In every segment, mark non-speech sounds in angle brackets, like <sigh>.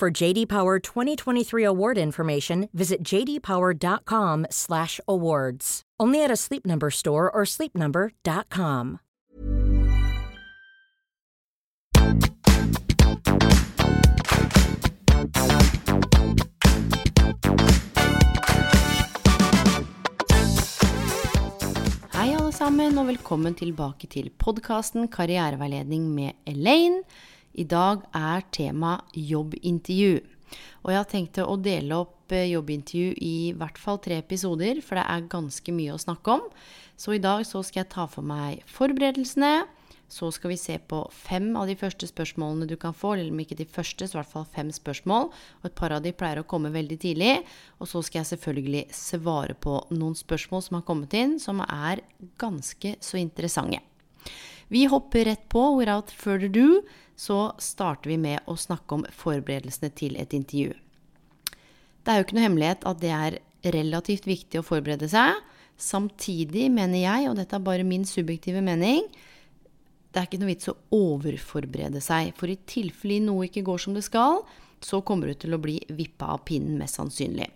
For JD Power 2023 award information, visit jdpower.com/awards. Only at a Sleep Number store or sleepnumber.com. Hei, alle sammen, og velkommen tilbake til podkasten Karriereveiledning med Elaine. I dag er tema jobbintervju. Og jeg har tenkt å dele opp eh, jobbintervju i hvert fall tre episoder, for det er ganske mye å snakke om. Så i dag så skal jeg ta for meg forberedelsene. Så skal vi se på fem av de første spørsmålene du kan få, eller om ikke de første, så i hvert fall fem spørsmål. Og et par av de pleier å komme veldig tidlig. Og så skal jeg selvfølgelig svare på noen spørsmål som har kommet inn, som er ganske så interessante. Vi hopper rett på. Without further ado så starter vi med å snakke om forberedelsene til et intervju. Det er jo ikke noe hemmelighet at det er relativt viktig å forberede seg. Samtidig mener jeg, og dette er bare min subjektive mening, det er ikke noe vits å overforberede seg. For i tilfelle noe ikke går som det skal, så kommer du til å bli vippa av pinnen, mest sannsynlig.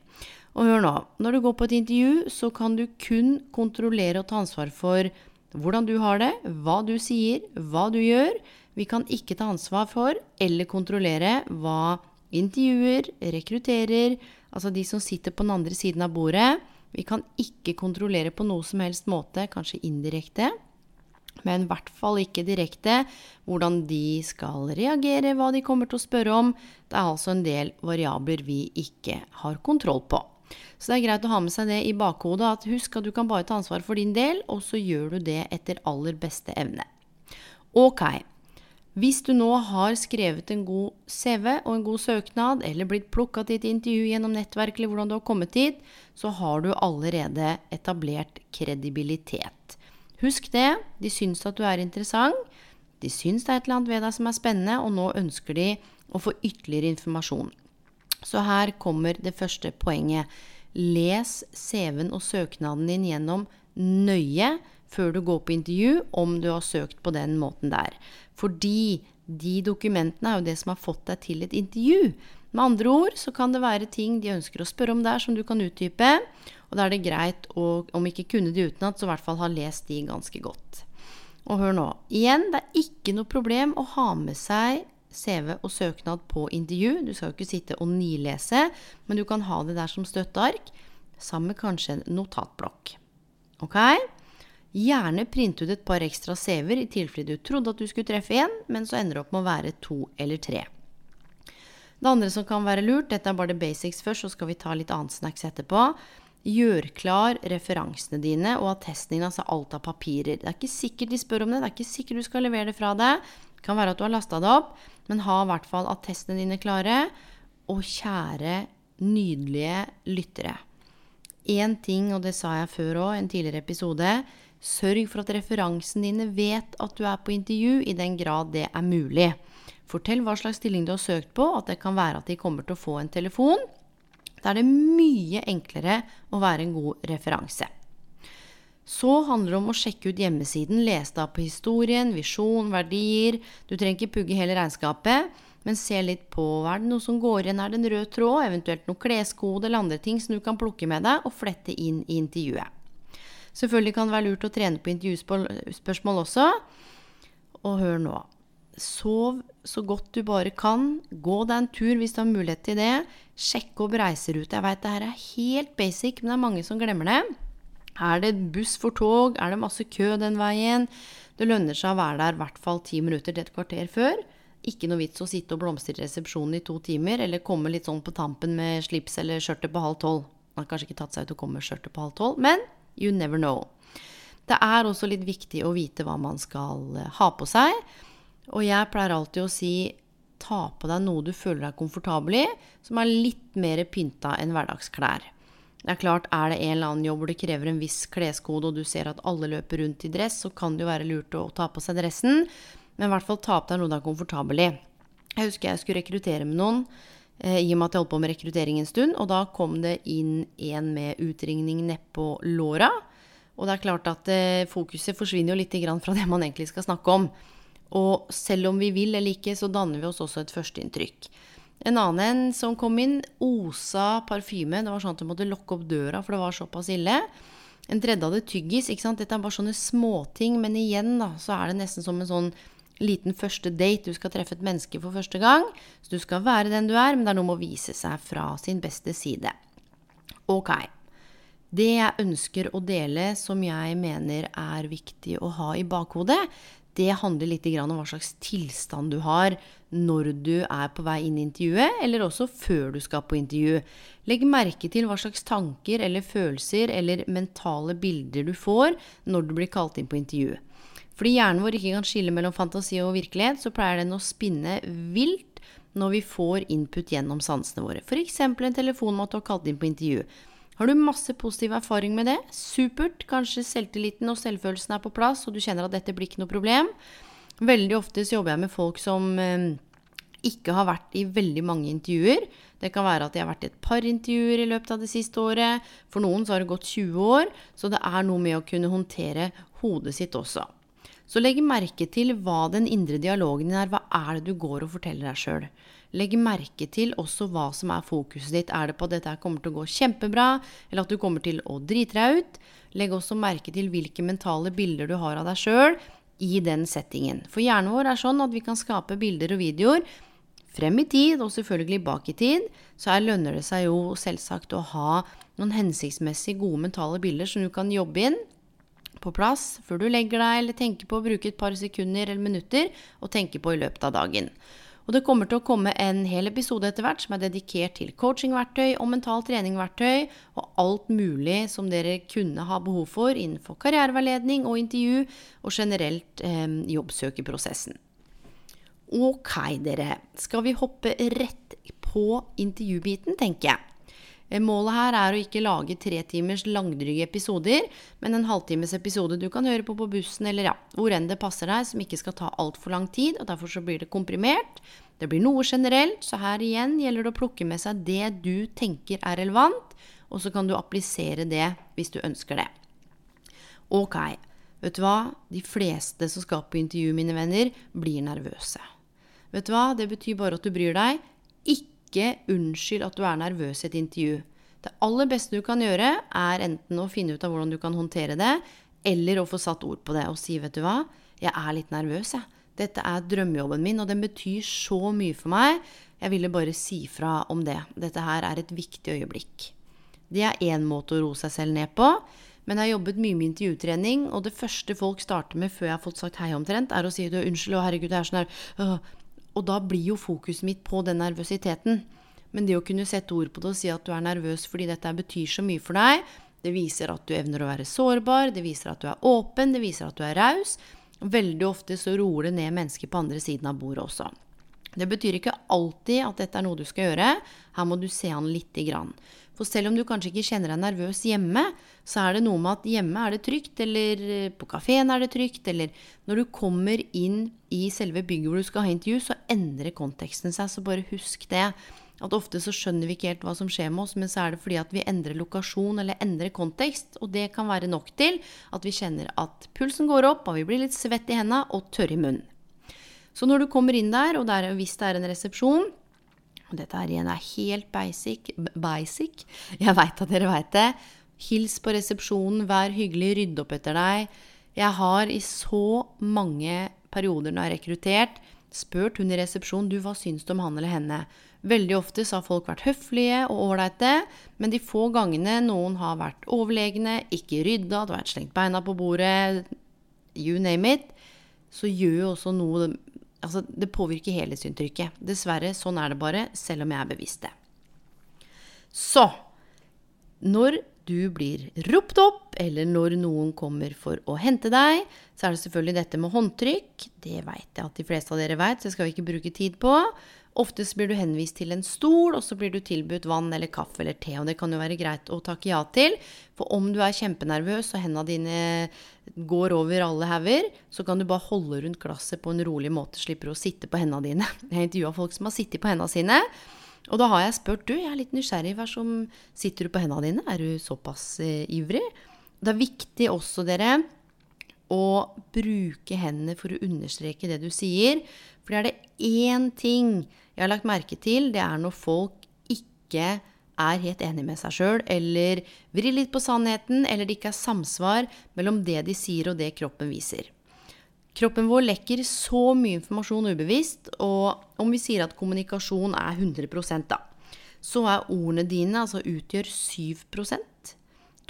Og hør nå, når du går på et intervju, så kan du kun kontrollere og ta ansvar for hvordan du har det, hva du sier, hva du gjør. Vi kan ikke ta ansvar for eller kontrollere hva intervjuer, rekrutterer, altså de som sitter på den andre siden av bordet. Vi kan ikke kontrollere på noe som helst måte, kanskje indirekte, men i hvert fall ikke direkte hvordan de skal reagere, hva de kommer til å spørre om. Det er altså en del variabler vi ikke har kontroll på. Så det er greit å ha med seg det i bakhodet at husk at du kan bare ta ansvar for din del, og så gjør du det etter aller beste evne. Ok. Hvis du nå har skrevet en god CV og en god søknad, eller blitt plukka til et intervju gjennom nettverk, eller hvordan du har kommet dit, så har du allerede etablert kredibilitet. Husk det. De syns at du er interessant. De syns det er et eller annet ved deg som er spennende, og nå ønsker de å få ytterligere informasjon. Så her kommer det første poenget. Les CV-en og søknaden din gjennom nøye før du går på intervju, om du har søkt på den måten der. Fordi de dokumentene er jo det som har fått deg til et intervju. Med andre ord så kan det være ting de ønsker å spørre om der, som du kan utdype. Og da er det greit å, om ikke kunne de utenat, så i hvert fall ha lest de ganske godt. Og hør nå. Igjen, det er ikke noe problem å ha med seg CV og søknad på intervju. Du skal jo ikke sitte og nilese, men du kan ha det der som støtteark, sammen med kanskje en notatblokk. Ok? Gjerne print ut et par ekstra CV-er i tilfelle du trodde at du skulle treffe én, men så ender det opp med å være to eller tre. Det andre som kan være lurt, dette er bare det basics først, så skal vi ta litt annet snacks etterpå. Gjør klar referansene dine og attesten din, altså alt av papirer. Det er ikke sikkert de spør om det, det er ikke sikkert du skal levere det fra deg. Det kan være at du har lasta det opp, men ha i hvert fall attestene dine klare. Og kjære, nydelige lyttere. Én ting, og det sa jeg før òg, en tidligere episode. Sørg for at referansen dine vet at du er på intervju, i den grad det er mulig. Fortell hva slags stilling du har søkt på, at det kan være at de kommer til å få en telefon. Da er det mye enklere å være en god referanse. Så handler det om å sjekke ut hjemmesiden, lese deg på historien, visjon, verdier. Du trenger ikke pugge hele regnskapet, men se litt på er det noe som går igjen, er det en rød tråd, eventuelt noe kleskode eller andre ting som du kan plukke med deg og flette inn i intervjuet. Selvfølgelig kan det være lurt å trene på intervjuspørsmål også. Og hør nå. Sov så godt du bare kan. Gå deg en tur hvis du har mulighet til det. Sjekk opp reiserute. Jeg veit det her er helt basic, men det er mange som glemmer det. Er det buss for tog? Er det masse kø den veien? Det lønner seg å være der i hvert fall ti minutter til et kvarter før. Ikke noe vits å sitte og blomstre i resepsjonen i to timer, eller komme litt sånn på tampen med slips eller skjørtet på halv tolv. Man har kanskje ikke tatt seg ut å komme med skjørtet på halv tolv, men you never know. Det er også litt viktig å vite hva man skal ha på seg. Og jeg pleier alltid å si ta på deg noe du føler deg komfortabel i, som er litt mer pynta enn hverdagsklær. Det er klart, er det en eller annen jobb hvor det krever en viss kleskode, og du ser at alle løper rundt i dress, så kan det jo være lurt å ta på seg dressen. Men i hvert fall ta på deg noe du er komfortabel i. Jeg husker jeg skulle rekruttere med noen, eh, i og med at jeg holdt på med rekruttering en stund. Og da kom det inn en med utringning nedpå låra. Og det er klart at eh, fokuset forsvinner jo litt fra det man egentlig skal snakke om. Og selv om vi vil eller ikke, så danner vi oss også et førsteinntrykk. En annen som kom inn, osa parfyme. Det var sånn at du måtte lokke opp døra, for det var såpass ille. En tredje hadde tyggis. ikke sant? Dette er bare sånne småting, men igjen da, så er det nesten som en sånn liten første date. Du skal treffe et menneske for første gang. Så du skal være den du er, men det er noe med å vise seg fra sin beste side. Ok. Det jeg ønsker å dele som jeg mener er viktig å ha i bakhodet, det handler litt om hva slags tilstand du har når du er på vei inn i intervjuet, eller også før du skal på intervju. Legg merke til hva slags tanker eller følelser eller mentale bilder du får når du blir kalt inn på intervju. Fordi hjernen vår ikke kan skille mellom fantasi og virkelighet, så pleier den å spinne vilt når vi får input gjennom sansene våre. F.eks. en telefon du har kalt inn på intervju. Har du masse positiv erfaring med det? Supert. Kanskje selvtilliten og selvfølelsen er på plass, og du kjenner at dette blir ikke noe problem. Veldig ofte så jobber jeg med folk som eh, ikke har vært i veldig mange intervjuer. Det kan være at de har vært i et par intervjuer i løpet av det siste året. For noen så har det gått 20 år, så det er noe med å kunne håndtere hodet sitt også. Så legg merke til hva den indre dialogen din er. Hva er det du går og forteller deg sjøl? Legg merke til også hva som er fokuset ditt. Er det på at dette kommer til å gå kjempebra, eller at du kommer til å drite deg ut? Legg også merke til hvilke mentale bilder du har av deg sjøl i den settingen. For hjernen vår er sånn at vi kan skape bilder og videoer frem i tid, og selvfølgelig bak i tid. Så her lønner det seg jo selvsagt å ha noen hensiktsmessig gode mentale bilder som du kan jobbe inn på plass før du legger deg, eller tenker på å bruke et par sekunder eller minutter og tenke på i løpet av dagen. Og det kommer til å komme en hel episode etter hvert som er dedikert til coachingverktøy og mental treningverktøy og alt mulig som dere kunne ha behov for innenfor karriereveiledning og intervju og generelt eh, jobbsøkerprosessen. Ok, dere. Skal vi hoppe rett på intervjubiten, tenker jeg. Eh, målet her er å ikke lage tre timers langdryge episoder, men en halvtimes episode du kan høre på på bussen eller ja, hvor enn det passer deg, som ikke skal ta altfor lang tid. og Derfor så blir det komprimert. Det blir noe generelt, så her igjen gjelder det å plukke med seg det du tenker er relevant, og så kan du applisere det hvis du ønsker det. Ok, vet du hva? De fleste som skal på intervju, mine venner, blir nervøse. Vet du hva? Det betyr bare at du bryr deg. Ikke ikke unnskyld at du er nervøs i et intervju. Det aller beste du kan gjøre, er enten å finne ut av hvordan du kan håndtere det, eller å få satt ord på det og si, vet du hva, jeg er litt nervøs, jeg. Dette er drømmejobben min, og den betyr så mye for meg. Jeg ville bare si fra om det. Dette her er et viktig øyeblikk. Det er én måte å roe seg selv ned på. Men jeg har jobbet mye med intervjutrening, og det første folk starter med før jeg har fått sagt hei omtrent, er å si 'unnskyld, å herregud, jeg er sånn her og da blir jo fokuset mitt på den nervøsiteten. Men det å kunne sette ord på det og si at du er nervøs fordi dette betyr så mye for deg, det viser at du evner å være sårbar, det viser at du er åpen, det viser at du er raus. Veldig ofte så roer det ned mennesker på andre siden av bordet også. Det betyr ikke alltid at dette er noe du skal gjøre. Her må du se an lite grann. For selv om du kanskje ikke kjenner deg nervøs hjemme, så er det noe med at hjemme er det trygt, eller eh, på kafeen er det trygt, eller når du kommer inn i selve bygget hvor du skal ha intervju, så endrer konteksten seg. Så bare husk det. At ofte så skjønner vi ikke helt hva som skjer med oss, men så er det fordi at vi endrer lokasjon eller endrer kontekst. Og det kan være nok til at vi kjenner at pulsen går opp, og vi blir litt svett i hendene og tørr i munnen. Så når du kommer inn der, og der, hvis det er en resepsjon, og dette her igjen er helt basic. basic. Jeg veit at dere veit det. Hils på resepsjonen, vær hyggelig, rydd opp etter deg. Jeg har i så mange perioder når jeg har rekruttert, spurt hun i resepsjonen du, hva syns du om han eller henne. Veldig ofte så har folk vært høflige og ålreite, men de få gangene noen har vært overlegne, ikke rydda, det har vært slengt beina på bordet, you name it, så gjør jo også noe Altså, det påvirker helhetsinntrykket. Dessverre, sånn er det bare, selv om jeg er bevisst det. Så når du blir ropt opp, eller når noen kommer for å hente deg, så er det selvfølgelig dette med håndtrykk. Det veit jeg at de fleste av dere veit, så det skal vi ikke bruke tid på. Oftest blir du henvist til en stol, og så blir du tilbudt vann eller kaffe eller te. Og det kan jo være greit å takke ja til, for om du er kjempenervøs og hendene dine går over alle hauger, så kan du bare holde rundt glasset på en rolig måte, slipper å sitte på hendene dine. <laughs> Jeg intervjua folk som har sittet på hendene sine. Og da har jeg spurt du, jeg er litt nysgjerrig, hva som sitter du på hendene dine? Er du såpass eh, ivrig? Det er viktig også, dere, å bruke hendene for å understreke det du sier. For er det én ting jeg har lagt merke til, det er når folk ikke er helt enig med seg sjøl, eller vrir litt på sannheten, eller det ikke er samsvar mellom det de sier og det kroppen viser. Kroppen vår lekker så mye informasjon ubevisst, og om vi sier at kommunikasjon er 100 da, så er ordene dine altså utgjør 7%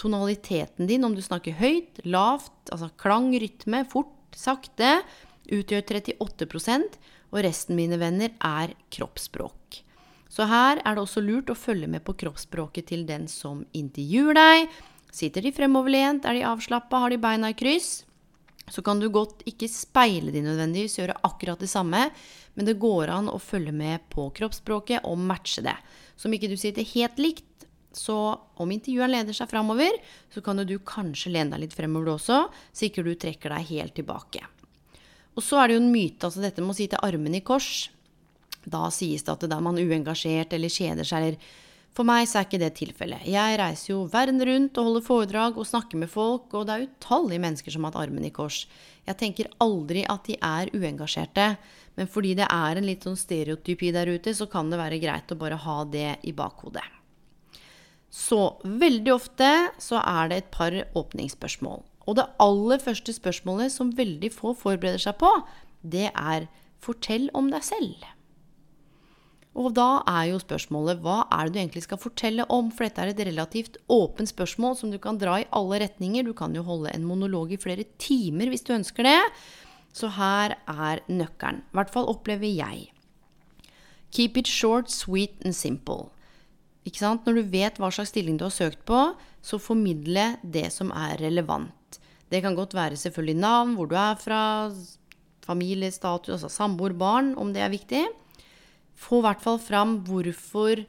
Tonaliteten din, om du snakker høyt, lavt, altså klang, rytme, fort, sakte, utgjør 38% og resten, mine venner, er kroppsspråk. Så her er det også lurt å følge med på kroppsspråket til den som intervjuer deg. Sitter de fremoverlent, er de avslappa, har de beina i kryss? Så kan du godt ikke speile de nødvendigvis, gjøre akkurat det samme, men det går an å følge med på kroppsspråket og matche det. Så om ikke du sitter helt likt, så om intervjueren leder seg framover, så kan du kanskje lene deg litt fremover også, så ikke du trekker deg helt tilbake. Og så er det jo en myte, altså dette med å sitte armene i kors. Da sies det at det er man uengasjert eller kjeder seg eller For meg så er ikke det tilfellet. Jeg reiser jo verden rundt og holder foredrag og snakker med folk, og det er utallige mennesker som har hatt armen i kors. Jeg tenker aldri at de er uengasjerte, men fordi det er en litt sånn stereotypi der ute, så kan det være greit å bare ha det i bakhodet. Så veldig ofte så er det et par åpningsspørsmål. Og det aller første spørsmålet som veldig få forbereder seg på, det er 'fortell om deg selv'. Og da er jo spørsmålet hva er det du egentlig skal fortelle om? For dette er et relativt åpent spørsmål som du kan dra i alle retninger. Du kan jo holde en monolog i flere timer hvis du ønsker det. Så her er nøkkelen. I hvert fall opplever jeg. Keep it short, sweet and simple. Ikke sant? Når du vet hva slags stilling du har søkt på, så formidle det som er relevant. Det kan godt være selvfølgelig navn, hvor du er fra, familiestatus, altså samboer, barn, om det er viktig. Få i hvert fall fram hvorfor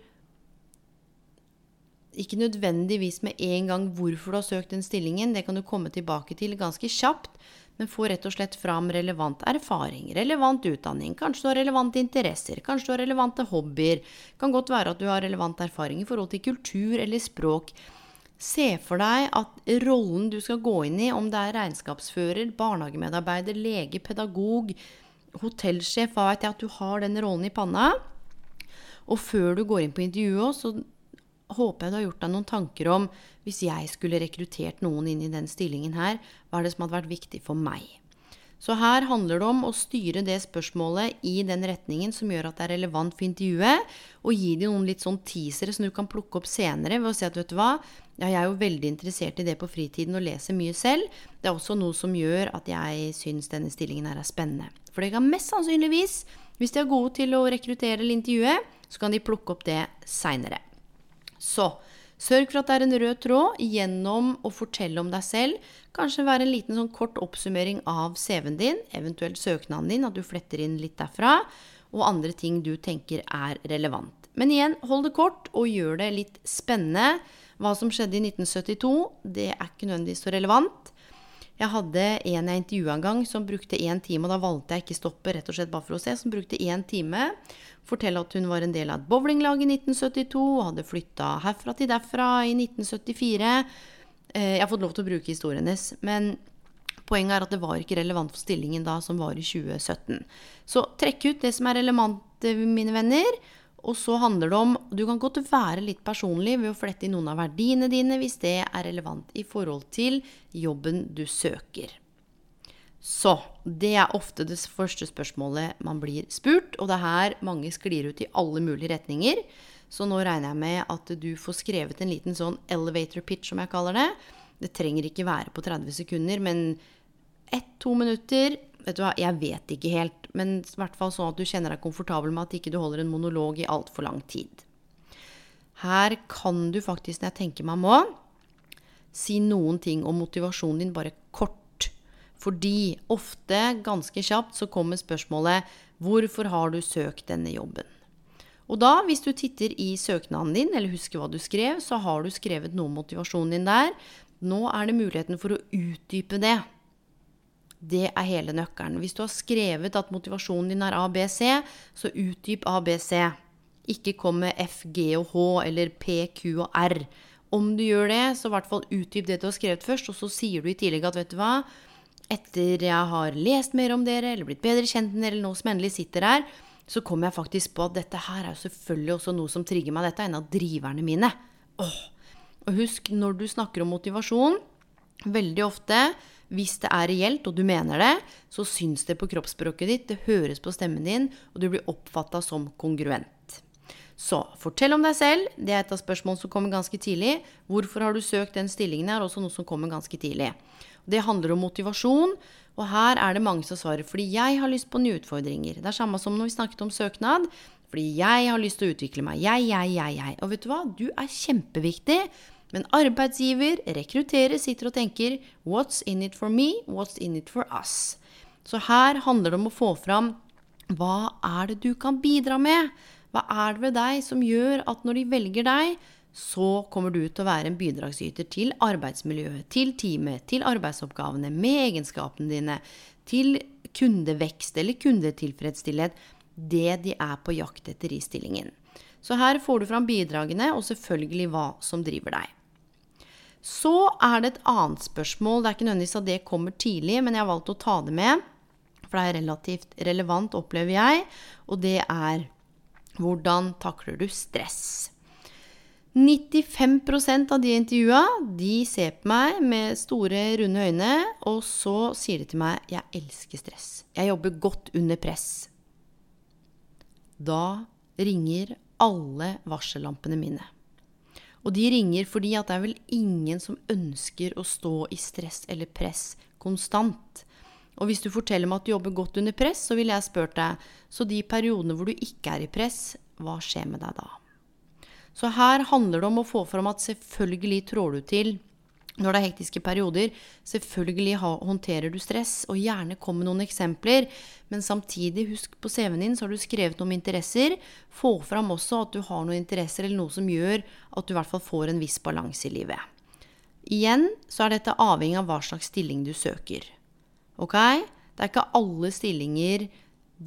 Ikke nødvendigvis med en gang hvorfor du har søkt den stillingen, det kan du komme tilbake til ganske kjapt. Men få rett og slett fram relevant erfaring, relevant utdanning. Kanskje du har relevante interesser, kanskje du har relevante hobbyer. Kan godt være at du har relevant erfaring i forhold til kultur eller språk. Se for deg at rollen du skal gå inn i, om det er regnskapsfører, barnehagemedarbeider, lege, pedagog, hotellsjef, hva vet jeg, at du har den rollen i panna. Og før du går inn på intervjuet, så håper jeg du har gjort deg noen tanker om hvis jeg skulle rekruttert noen inn i den stillingen her, hva er det som hadde vært viktig for meg? Så her handler det om å styre det spørsmålet i den retningen som gjør at det er relevant for intervjuet, og gi dem noen litt sånn teasere som du kan plukke opp senere ved å si at vet du hva, ja, jeg er jo veldig interessert i det på fritiden og leser mye selv. Det er også noe som gjør at jeg syns denne stillingen her er spennende. For det kan mest sannsynligvis, hvis de er gode til å rekruttere eller intervjue, så kan de plukke opp det seinere. Så sørg for at det er en rød tråd gjennom å fortelle om deg selv. Kanskje være en liten sånn kort oppsummering av CV-en din, eventuelt søknaden din, at du fletter inn litt derfra, og andre ting du tenker er relevant. Men igjen, hold det kort, og gjør det litt spennende. Hva som skjedde i 1972, det er ikke nødvendigvis så relevant. Jeg hadde en jeg intervjua en gang som brukte én time, og da valgte jeg ikke stoppe, rett og slett bare for å se, som brukte én time. Fortelle at hun var en del av et bowlinglag i 1972, og hadde flytta herfra til derfra i 1974. Eh, jeg har fått lov til å bruke historien hennes, men poenget er at det var ikke relevant for stillingen da, som var i 2017. Så trekk ut det som er relevant, mine venner. Og så handler det om Du kan godt være litt personlig ved å flette inn noen av verdiene dine hvis det er relevant i forhold til jobben du søker. Så det er ofte det første spørsmålet man blir spurt, og det er her mange sklir ut i alle mulige retninger. Så nå regner jeg med at du får skrevet en liten sånn elevator pitch, som jeg kaller det. Det trenger ikke være på 30 sekunder, men ett-to minutter Vet du hva, jeg vet ikke helt, men i hvert fall sånn at du kjenner deg komfortabel med at ikke du holder en monolog i altfor lang tid. Her kan du faktisk, når jeg tenker meg må, si noen ting om motivasjonen din, bare kort. Fordi ofte, ganske kjapt, så kommer spørsmålet 'Hvorfor har du søkt denne jobben?' Og da, hvis du titter i søknaden din, eller husker hva du skrev, så har du skrevet noe om motivasjonen din der. Nå er det muligheten for å utdype det. Det er hele nøkkelen. Hvis du har skrevet at motivasjonen din er ABC, så utdyp ABC. Ikke kom med F, G og H eller P, Q og R. Om du gjør det, så i hvert fall utdyp det du har skrevet først, og så sier du i tillegg at vet du hva, etter jeg har lest mer om dere, eller blitt bedre kjent med dere, eller nå som endelig sitter her, så kommer jeg faktisk på at dette her er jo selvfølgelig også noe som trigger meg. Dette er en av driverne mine. Åh. Og husk, når du snakker om motivasjon, veldig ofte hvis det er reelt, og du mener det, så syns det på kroppsspråket ditt, det høres på stemmen din, og du blir oppfatta som kongruent. Så fortell om deg selv. Det er et av spørsmålene som kommer ganske tidlig. Hvorfor har du søkt den stillingen? er også noe som kommer ganske tidlig. Det handler om motivasjon, og her er det mange som svarer fordi jeg har lyst på nye utfordringer. Det er samme som når vi snakket om søknad. Fordi jeg har lyst til å utvikle meg. Jeg, jeg, jeg, jeg. Og vet du hva? Du er kjempeviktig. Men arbeidsgiver, rekrutterer, sitter og tenker What's in it for me? What's in it for us? Så her handler det om å få fram hva er det du kan bidra med? Hva er det ved deg som gjør at når de velger deg, så kommer du til å være en bidragsyter til arbeidsmiljøet, til teamet, til arbeidsoppgavene, med egenskapene dine, til kundevekst eller kundetilfredsstillhet, det de er på jakt etter i stillingen. Så her får du fram bidragene, og selvfølgelig hva som driver deg. Så er det et annet spørsmål. Det er ikke nødvendigvis at det kommer tidlig, men jeg har valgt å ta det med. For det er relativt relevant, opplever jeg. Og det er hvordan takler du stress? 95% av de intervjua, de ser på meg med store, runde øyne, og så sier de til meg 'Jeg elsker stress. Jeg jobber godt under press'. Da ringer alle varsellampene mine. Og de ringer fordi at det er vel ingen som ønsker å stå i stress eller press konstant. Og hvis du forteller meg at du jobber godt under press, så ville jeg spurt deg så de periodene hvor du ikke er i press, hva skjer med deg da? Så her handler det om å få fram at selvfølgelig trår du til når det er hektiske perioder. Selvfølgelig håndterer du stress, og gjerne kom med noen eksempler. Men samtidig, husk på CV-en din, så har du skrevet noe om interesser. Få fram også at du har noen interesser, eller noe som gjør at du i hvert fall får en viss balanse i livet. Igjen så er dette avhengig av hva slags stilling du søker. Ok? Det er ikke alle stillinger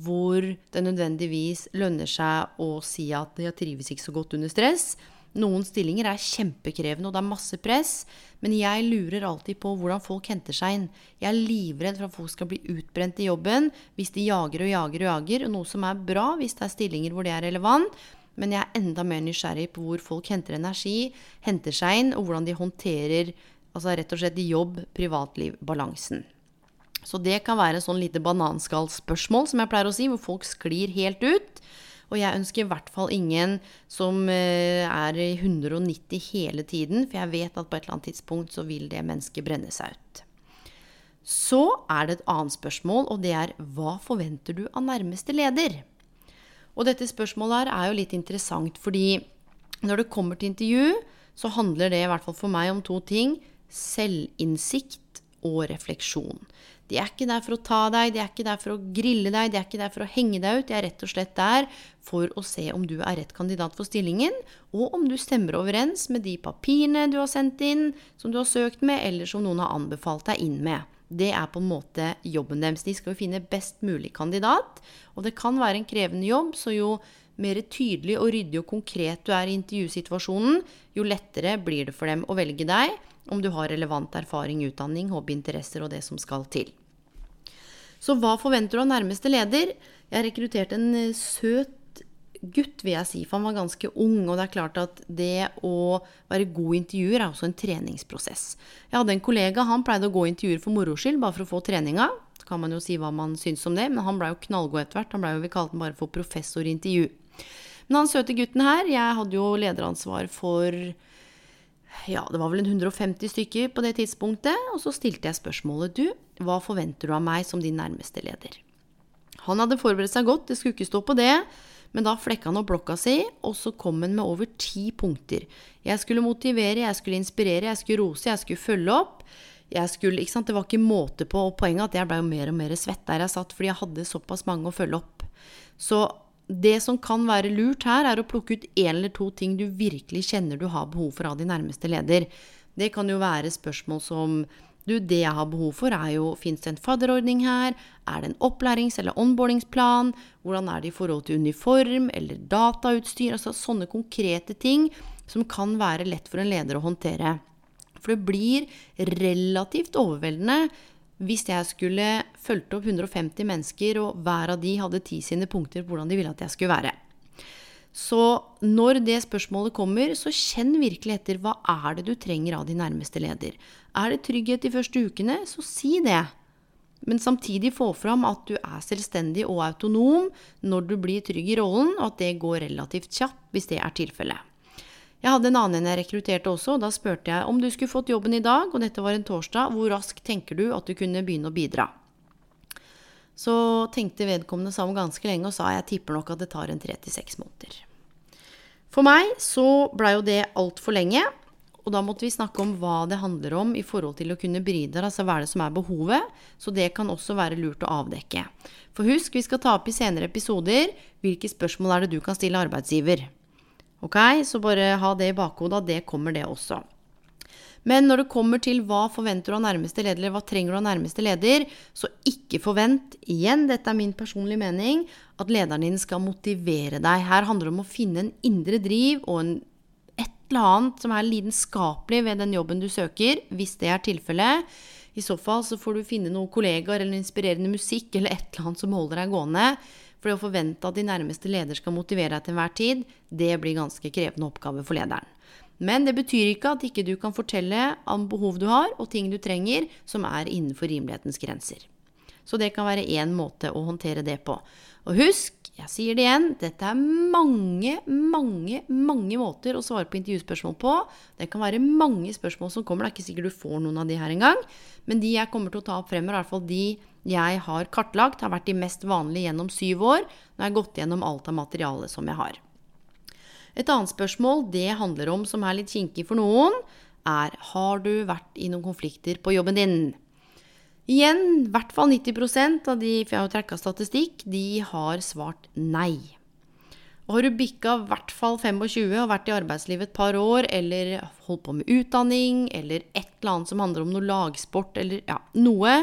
hvor det nødvendigvis lønner seg å si at jeg trives ikke så godt under stress. Noen stillinger er kjempekrevende, og det er masse press. Men jeg lurer alltid på hvordan folk henter seg inn. Jeg er livredd for at folk skal bli utbrent i jobben hvis de jager og jager og jager. Noe som er bra hvis det er stillinger hvor det er relevant. Men jeg er enda mer nysgjerrig på hvor folk henter energi, henter seg inn, og hvordan de håndterer altså rett og slett jobb, privatliv, balansen. Så det kan være sånn lite bananskallspørsmål, som jeg pleier å si, hvor folk sklir helt ut. Og jeg ønsker i hvert fall ingen som eh, er i 190 hele tiden, for jeg vet at på et eller annet tidspunkt så vil det mennesket brenne seg ut. Så er det et annet spørsmål, og det er hva forventer du av nærmeste leder? Og dette spørsmålet her er jo litt interessant, fordi når det kommer til intervju, så handler det i hvert fall for meg om to ting. Selvinnsikt og refleksjon. De er ikke der for å ta deg, de er ikke der for å grille deg, de er ikke der for å henge deg ut. De er rett og slett der for å se om du er rett kandidat for stillingen, og om du stemmer overens med de papirene du har sendt inn, som du har søkt med, eller som noen har anbefalt deg inn med. Det er på en måte jobben deres. De skal jo finne best mulig kandidat. Og det kan være en krevende jobb, så jo mer tydelig og ryddig og konkret du er i intervjusituasjonen, jo lettere blir det for dem å velge deg om du har relevant erfaring, utdanning, hobbyinteresser og det som skal til. Så hva forventer du av nærmeste leder? Jeg rekrutterte en eh, søt gutt, vil jeg si, for han var ganske ung. Og det er klart at det å være god intervjuer er også en treningsprosess. Jeg hadde en kollega, han pleide å gå intervjuer for moro skyld, bare for å få treninga. Så kan man jo si hva man syns om det, men han blei jo knallgod etter hvert. Han blei jo, vi kalte han bare for professor i intervju. Men han søte gutten her, jeg hadde jo lederansvar for ja, det var vel en 150 stykker på det tidspunktet, og så stilte jeg spørsmålet du, hva forventer du av meg som din nærmeste leder? Han hadde forberedt seg godt, det skulle ikke stå på det, Men da flekka han opp blokka si, og så kom han med over ti punkter. Jeg skulle motivere, jeg skulle inspirere, jeg skulle rose, jeg skulle følge opp. Skulle? Det var ikke måte på. Og poenget at jeg ble jo mer og mer svett der jeg satt, fordi jeg hadde såpass mange å følge opp. Så det som kan være lurt her, er å plukke ut én eller to ting du virkelig kjenner du har behov for av din nærmeste leder. Det kan jo være spørsmål som du, det jeg har behov for, er jo Fins det en fadderordning her? Er det en opplærings- eller onboardingsplan? Hvordan er det i forhold til uniform eller datautstyr? Altså sånne konkrete ting som kan være lett for en leder å håndtere. For det blir relativt overveldende hvis jeg skulle fulgt opp 150 mennesker, og hver av de hadde ti sine punkter på hvordan de ville at jeg skulle være. Så når det spørsmålet kommer, så kjenn virkelig etter hva er det du trenger av din nærmeste leder. Er det trygghet de første ukene, så si det. Men samtidig få fram at du er selvstendig og autonom når du blir trygg i rollen, og at det går relativt kjapt hvis det er tilfellet. Jeg hadde en annen jeg rekrutterte også, og da spurte jeg om du skulle fått jobben i dag, og dette var en torsdag, hvor raskt tenker du at du kunne begynne å bidra? Så tenkte vedkommende sammen ganske lenge og sa jeg tipper nok at det tar en tre til seks måneder. For meg så blei jo det altfor lenge, og da måtte vi snakke om hva det handler om i forhold til å kunne bidra, altså hva er det som er behovet, så det kan også være lurt å avdekke. For husk, vi skal ta opp i senere episoder hvilke spørsmål er det du kan stille arbeidsgiver. Ok, Så bare ha det i bakhodet, det kommer det også. Men når det kommer til hva forventer du av nærmeste leder, eller hva trenger du av nærmeste leder, så ikke forvent, igjen, dette er min personlige mening, at lederen din skal motivere deg. Her handler det om å finne en indre driv og en, et eller annet som er lidenskapelig ved den jobben du søker, hvis det er tilfellet. I så fall så får du finne noen kollegaer eller inspirerende musikk eller et eller annet som holder deg gående. For å forvente at de nærmeste leder skal motivere deg til enhver tid, det blir ganske krevende oppgave for lederen. Men det betyr ikke at ikke du kan fortelle om behov du har, og ting du trenger som er innenfor rimelighetens grenser. Så det kan være én måte å håndtere det på. Og husk, jeg sier det igjen, dette er mange, mange, mange måter å svare på intervjuspørsmål på. Det kan være mange spørsmål som kommer. Det er ikke sikkert du får noen av de her engang. Men de jeg kommer til å ta opp fremover, er i hvert fall de jeg har kartlagt, har vært de mest vanlige gjennom syv år. Nå har jeg gått gjennom alt av materialet som jeg har. Et annet spørsmål det handler om, som er litt kinkig for noen, er har du vært i noen konflikter på jobben din? Igjen, i hvert fall 90% av de, for jeg har trekka statistikk, de har svart nei. Og har du bikka i hvert fall 25 og vært i arbeidslivet et par år, eller holdt på med utdanning, eller et eller annet som handler om noe lagsport, eller ja, noe,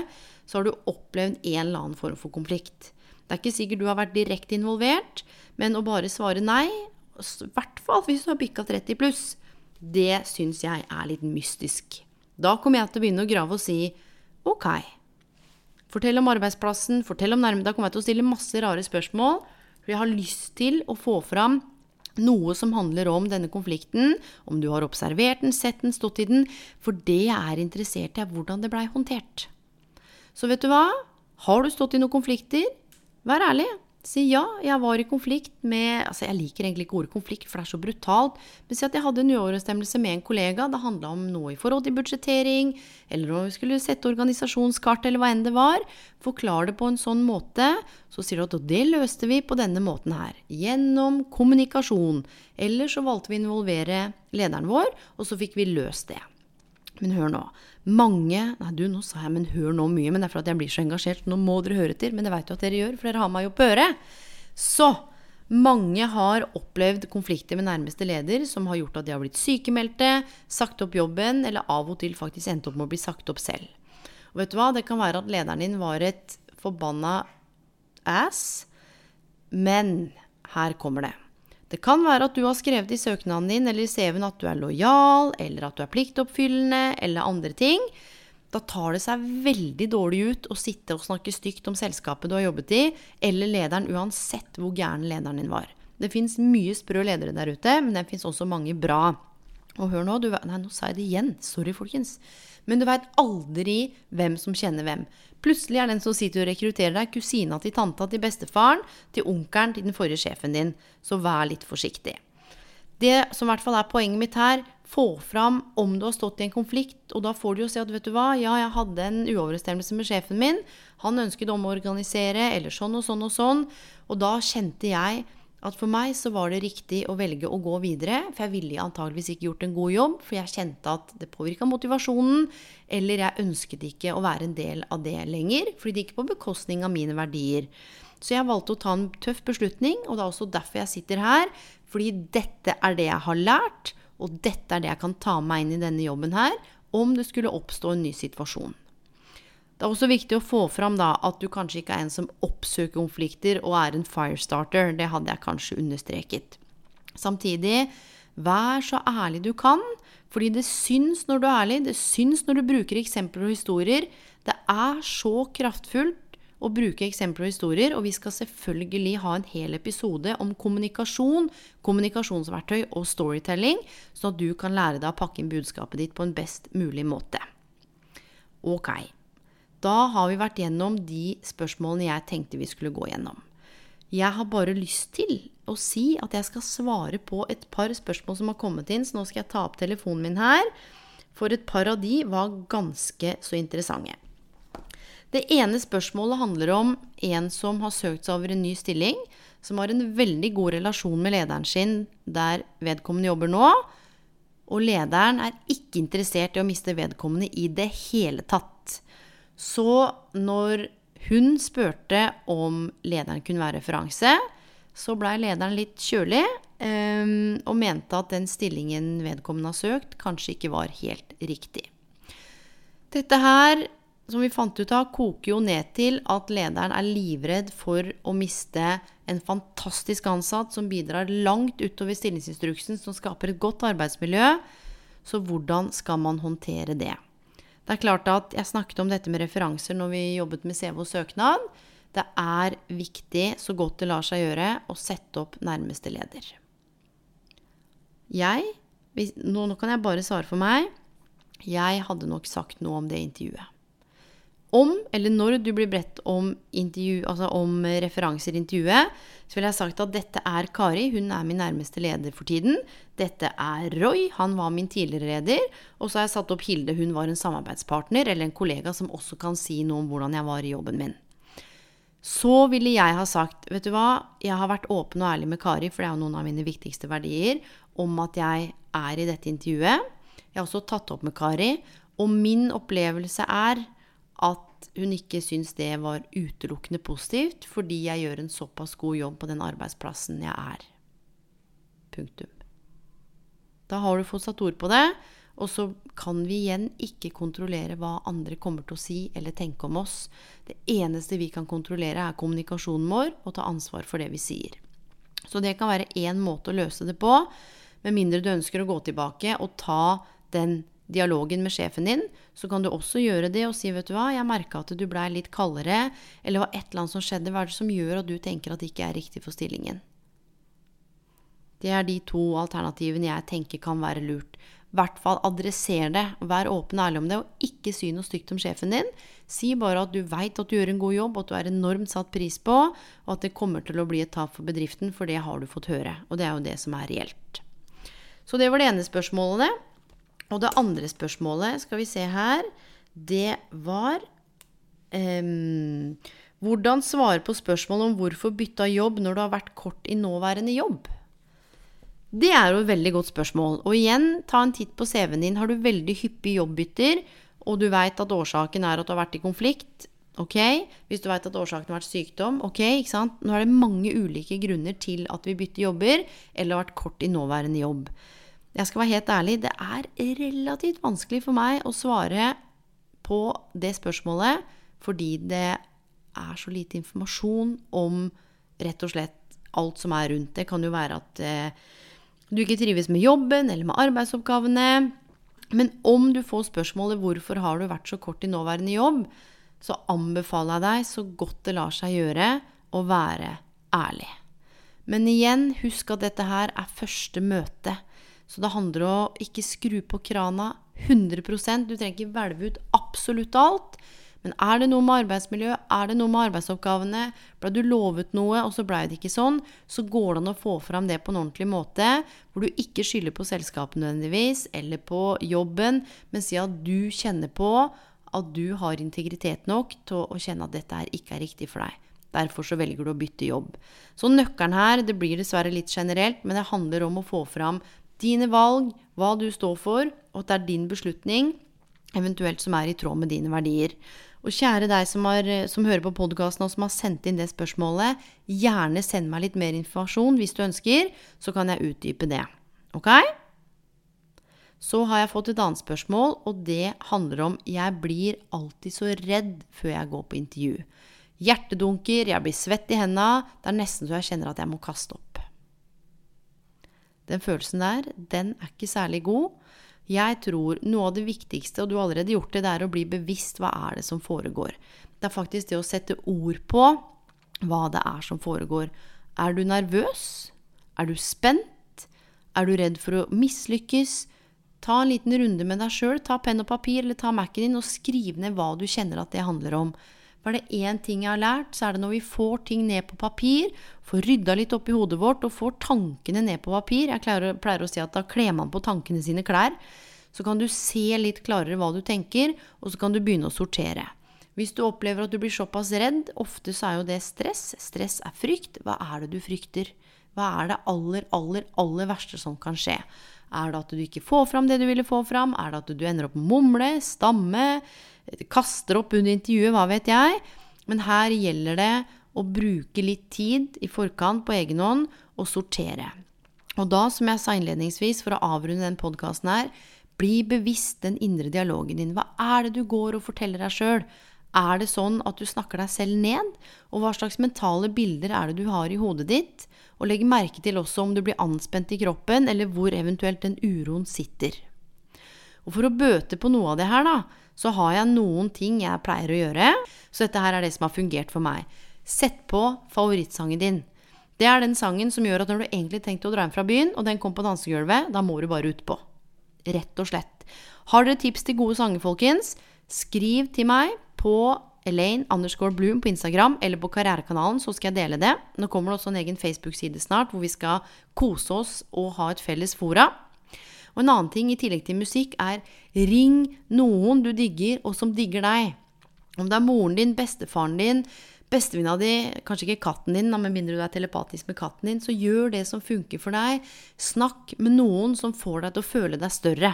så har du opplevd en eller annen form for konflikt. Det er ikke sikkert du har vært direkte involvert, men å bare svare nei, i hvert fall hvis du har bikka 30 pluss, det syns jeg er litt mystisk. Da kommer jeg til å begynne å grave og si ok. Fortell om arbeidsplassen, fortell om nærme. Da kommer jeg til å stille masse rare spørsmål. For jeg har lyst til å få fram noe som handler om denne konflikten, om du har observert den, sett den, stått i den. For det jeg er interessert i, er hvordan det blei håndtert. Så vet du hva? Har du stått i noen konflikter? Vær ærlig. Si ja, jeg var i konflikt med Altså, jeg liker egentlig ikke ordet konflikt, for det er så brutalt. Men si at jeg hadde en uoverensstemmelse med en kollega. Det handla om noe i forhold til budsjettering, eller om vi skulle sette organisasjonskart, eller hva enn det var. Forklar det på en sånn måte. Så sier du at det løste vi på denne måten her. Gjennom kommunikasjon. Eller så valgte vi å involvere lederen vår, og så fikk vi løst det. Men hør nå. Mange Nei, du, nå sa jeg 'men hør nå' mye, men det er fordi jeg blir så engasjert. Nå må dere høre til. Men det veit jo at dere gjør, for dere har meg jo på øret. Så mange har opplevd konflikter med nærmeste leder som har gjort at de har blitt sykemeldte, sagt opp jobben, eller av og til faktisk endt opp med å bli sagt opp selv. Og vet du hva? Det kan være at lederen din var et forbanna ass, men her kommer det. Det kan være at du har skrevet i søknaden din eller i CV-en at du er lojal, eller at du er pliktoppfyllende, eller andre ting. Da tar det seg veldig dårlig ut å sitte og snakke stygt om selskapet du har jobbet i, eller lederen, uansett hvor gæren lederen din var. Det fins mye sprø ledere der ute, men det fins også mange bra. Og hør nå, du, nei, nå sa jeg det igjen. Sorry, folkens. Men du veit aldri hvem som kjenner hvem. Plutselig er den som sitter og rekrutterer deg, kusina til tanta til bestefaren, til onkelen til den forrige sjefen din. Så vær litt forsiktig. Det som i hvert fall er poenget mitt her, få fram om du har stått i en konflikt, og da får du jo si at vet du hva, ja, jeg hadde en uoverensstemmelse med sjefen min, han ønsket om å organisere, eller sånn og sånn og sånn, og da kjente jeg at for meg så var det riktig å velge å gå videre, for jeg ville antageligvis ikke gjort en god jobb, for jeg kjente at det påvirka motivasjonen, eller jeg ønsket ikke å være en del av det lenger, fordi det gikk på bekostning av mine verdier. Så jeg valgte å ta en tøff beslutning, og det er også derfor jeg sitter her, fordi dette er det jeg har lært, og dette er det jeg kan ta med meg inn i denne jobben her, om det skulle oppstå en ny situasjon. Det er også viktig å få fram da, at du kanskje ikke er en som oppsøker konflikter og er en firestarter. Det hadde jeg kanskje understreket. Samtidig, vær så ærlig du kan, fordi det syns når du er ærlig. Det syns når du bruker eksempler og historier. Det er så kraftfullt å bruke eksempler og historier, og vi skal selvfølgelig ha en hel episode om kommunikasjon, kommunikasjonsverktøy og storytelling, sånn at du kan lære deg å pakke inn budskapet ditt på en best mulig måte. Ok. Da har vi vært gjennom de spørsmålene jeg tenkte vi skulle gå gjennom. Jeg har bare lyst til å si at jeg skal svare på et par spørsmål som har kommet inn, så nå skal jeg ta opp telefonen min her. For et par av de var ganske så interessante. Det ene spørsmålet handler om en som har søkt seg over en ny stilling, som har en veldig god relasjon med lederen sin der vedkommende jobber nå. Og lederen er ikke interessert i å miste vedkommende i det hele tatt. Så når hun spurte om lederen kunne være referanse, så blei lederen litt kjølig um, og mente at den stillingen vedkommende har søkt, kanskje ikke var helt riktig. Dette her, som vi fant ut av, koker jo ned til at lederen er livredd for å miste en fantastisk ansatt som bidrar langt utover stillingsinstruksen, som skaper et godt arbeidsmiljø. Så hvordan skal man håndtere det? Det er klart at Jeg snakket om dette med referanser når vi jobbet med CV og søknad. Det er viktig, så godt det lar seg gjøre, å sette opp nærmeste leder. Jeg nå, nå kan jeg bare svare for meg. Jeg hadde nok sagt noe om det intervjuet om, eller når du blir bedt om, altså om referanser i intervjuet, så ville jeg sagt at dette er Kari, hun er min nærmeste leder for tiden. Dette er Roy, han var min tidligere leder. Og så har jeg satt opp Hilde, hun var en samarbeidspartner eller en kollega som også kan si noe om hvordan jeg var i jobben min. Så ville jeg ha sagt, vet du hva, jeg har vært åpen og ærlig med Kari, for det er jo noen av mine viktigste verdier, om at jeg er i dette intervjuet. Jeg har også tatt opp med Kari, og min opplevelse er at hun ikke syns det var utelukkende positivt fordi jeg gjør en såpass god jobb på den arbeidsplassen jeg er. Punktum. Da har du fått satt ord på det, og så kan vi igjen ikke kontrollere hva andre kommer til å si eller tenke om oss. Det eneste vi kan kontrollere, er kommunikasjonen vår og ta ansvar for det vi sier. Så det kan være én måte å løse det på, med mindre du ønsker å gå tilbake og ta den dialogen med sjefen din, så kan du også gjøre det og si, vet du hva, jeg merka at du blei litt kaldere, eller var et eller annet som skjedde, hva er det som gjør at du tenker at det ikke er riktig for stillingen? Det er de to alternativene jeg tenker kan være lurt. I hvert fall adresser det, vær åpen og ærlig om det, og ikke si noe stygt om sjefen din. Si bare at du veit at du gjør en god jobb, at du er enormt satt pris på, og at det kommer til å bli et tap for bedriften, for det har du fått høre. Og det er jo det som er reelt. Så det var det ene spørsmålet. Og det andre spørsmålet, skal vi se her, det var um, Hvordan svare på spørsmål om hvorfor bytta jobb når du har vært kort i nåværende jobb? Det er jo et veldig godt spørsmål. Og igjen, ta en titt på CV-en din. Har du veldig hyppige jobbbytter, og du veit at årsaken er at du har vært i konflikt, ok? Hvis du veit at årsaken har vært sykdom, ok? ikke sant? Nå er det mange ulike grunner til at vi bytter jobber, eller har vært kort i nåværende jobb. Jeg skal være helt ærlig, det er relativt vanskelig for meg å svare på det spørsmålet fordi det er så lite informasjon om rett og slett alt som er rundt. Det kan jo være at eh, du ikke trives med jobben eller med arbeidsoppgavene. Men om du får spørsmålet 'Hvorfor har du vært så kort i nåværende jobb?', så anbefaler jeg deg så godt det lar seg gjøre, å være ærlig. Men igjen, husk at dette her er første møte. Så det handler om å ikke skru på krana 100% Du trenger ikke hvelve ut absolutt alt. Men er det noe med arbeidsmiljø, er det noe med arbeidsoppgavene, ble du lovet noe, og så blei det ikke sånn, så går det an å få fram det på en ordentlig måte, hvor du ikke skylder på selskapet nødvendigvis, eller på jobben, men si at du kjenner på at du har integritet nok til å kjenne at dette her ikke er riktig for deg. Derfor så velger du å bytte jobb. Så nøkkelen her, det blir dessverre litt generelt, men det handler om å få fram dine valg, hva du står for, og at det er din beslutning, eventuelt som er i tråd med dine verdier. Og kjære deg som, har, som hører på podkasten og som har sendt inn det spørsmålet, gjerne send meg litt mer informasjon hvis du ønsker, så kan jeg utdype det. Ok? Så har jeg fått et annet spørsmål, og det handler om jeg blir alltid så redd før jeg går på intervju. Hjertedunker, jeg blir svett i henda, det er nesten så jeg kjenner at jeg må kaste opp. Den følelsen der, den er ikke særlig god. Jeg tror noe av det viktigste, og du har allerede gjort det, det er å bli bevisst hva er det som foregår. Det er faktisk det å sette ord på hva det er som foregår. Er du nervøs? Er du spent? Er du redd for å mislykkes? Ta en liten runde med deg sjøl. Ta penn og papir eller ta Mac-en din og skriv ned hva du kjenner at det handler om. For er det én ting jeg har lært, så er det når vi får ting ned på papir, får rydda litt opp i hodet vårt og får tankene ned på papir Jeg pleier, pleier å si at da kler man på tankene sine klær. Så kan du se litt klarere hva du tenker, og så kan du begynne å sortere. Hvis du opplever at du blir såpass redd, ofte så er jo det stress. Stress er frykt. Hva er det du frykter? Hva er det aller, aller, aller verste som kan skje? Er det at du ikke får fram det du ville få fram? Er det at du ender opp med å mumle, stamme? Kaster opp under intervjuet, hva vet jeg. Men her gjelder det å bruke litt tid i forkant på egen hånd og sortere. Og da, som jeg sa innledningsvis, for å avrunde den podkasten her, bli bevisst den indre dialogen din. Hva er det du går og forteller deg sjøl? Er det sånn at du snakker deg selv ned? Og hva slags mentale bilder er det du har i hodet ditt? Og legg merke til også om du blir anspent i kroppen, eller hvor eventuelt den uroen sitter. Og for å bøte på noe av det her, da, så har jeg noen ting jeg pleier å gjøre. Så dette her er det som har fungert for meg. Sett på favorittsangen din. Det er den sangen som gjør at når du egentlig tenkte å dra hjem fra byen, og den kom på dansegulvet, da må du bare utpå. Rett og slett. Har dere tips til gode sanger, folkens? Skriv til meg på Elaine underscore Bloom på Instagram eller på Karrierekanalen, så skal jeg dele det. Nå kommer det også en egen Facebook-side snart hvor vi skal kose oss og ha et felles fora. Og en annen ting i tillegg til musikk er ring noen du digger, og som digger deg. Om det er moren din, bestefaren din, bestevenninna di, kanskje ikke katten din, med mindre du er telepatisk med katten din, så gjør det som funker for deg. Snakk med noen som får deg til å føle deg større.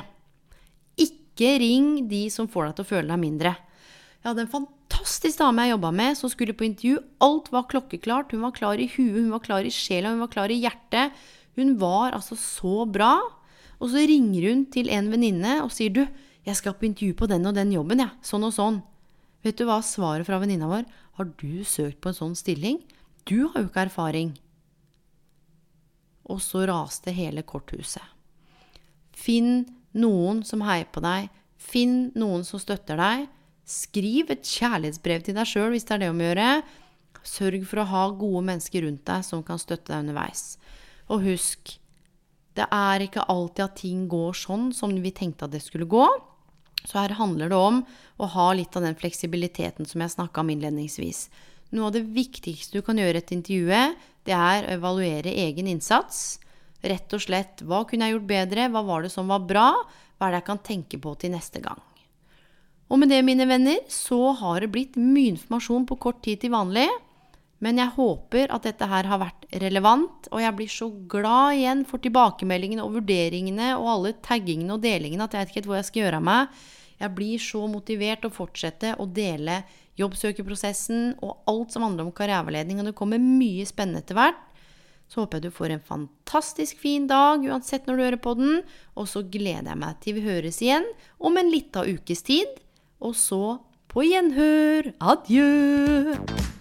Ikke ring de som får deg til å føle deg mindre. Jeg hadde en fantastisk dame jeg jobba med, som skulle på intervju. Alt var klokkeklart. Hun var klar i huet, hun var klar i sjela, hun var klar i hjertet. Hun var altså så bra. Og så ringer hun til en venninne og sier du, jeg skal på intervju på den og den jobben. Ja. Sånn og sånn. Vet du hva svaret fra venninna var? Har du søkt på en sånn stilling? Du har jo ikke erfaring. Og så raste hele korthuset. Finn noen som heier på deg. Finn noen som støtter deg. Skriv et kjærlighetsbrev til deg sjøl hvis det er det om å gjøre. Sørg for å ha gode mennesker rundt deg som kan støtte deg underveis. Og husk, det er ikke alltid at ting går sånn som vi tenkte at det skulle gå. Så her handler det om å ha litt av den fleksibiliteten som jeg snakka om innledningsvis. Noe av det viktigste du kan gjøre etter intervjuet, det er å evaluere egen innsats. Rett og slett hva kunne jeg gjort bedre, hva var det som var bra, hva er det jeg kan tenke på til neste gang. Og med det, mine venner, så har det blitt mye informasjon på kort tid til vanlig. Men jeg håper at dette her har vært relevant, og jeg blir så glad igjen for tilbakemeldingene og vurderingene og alle taggingene og delingene at jeg vet ikke helt hvor jeg skal gjøre av meg. Jeg blir så motivert å fortsette å dele jobbsøkerprosessen og alt som handler om karriereveiledning, og det kommer mye spennende etter hvert. Så håper jeg du får en fantastisk fin dag uansett når du hører på den, og så gleder jeg meg til vi høres igjen om en lita ukes tid. Og så på gjenhør. Adjø.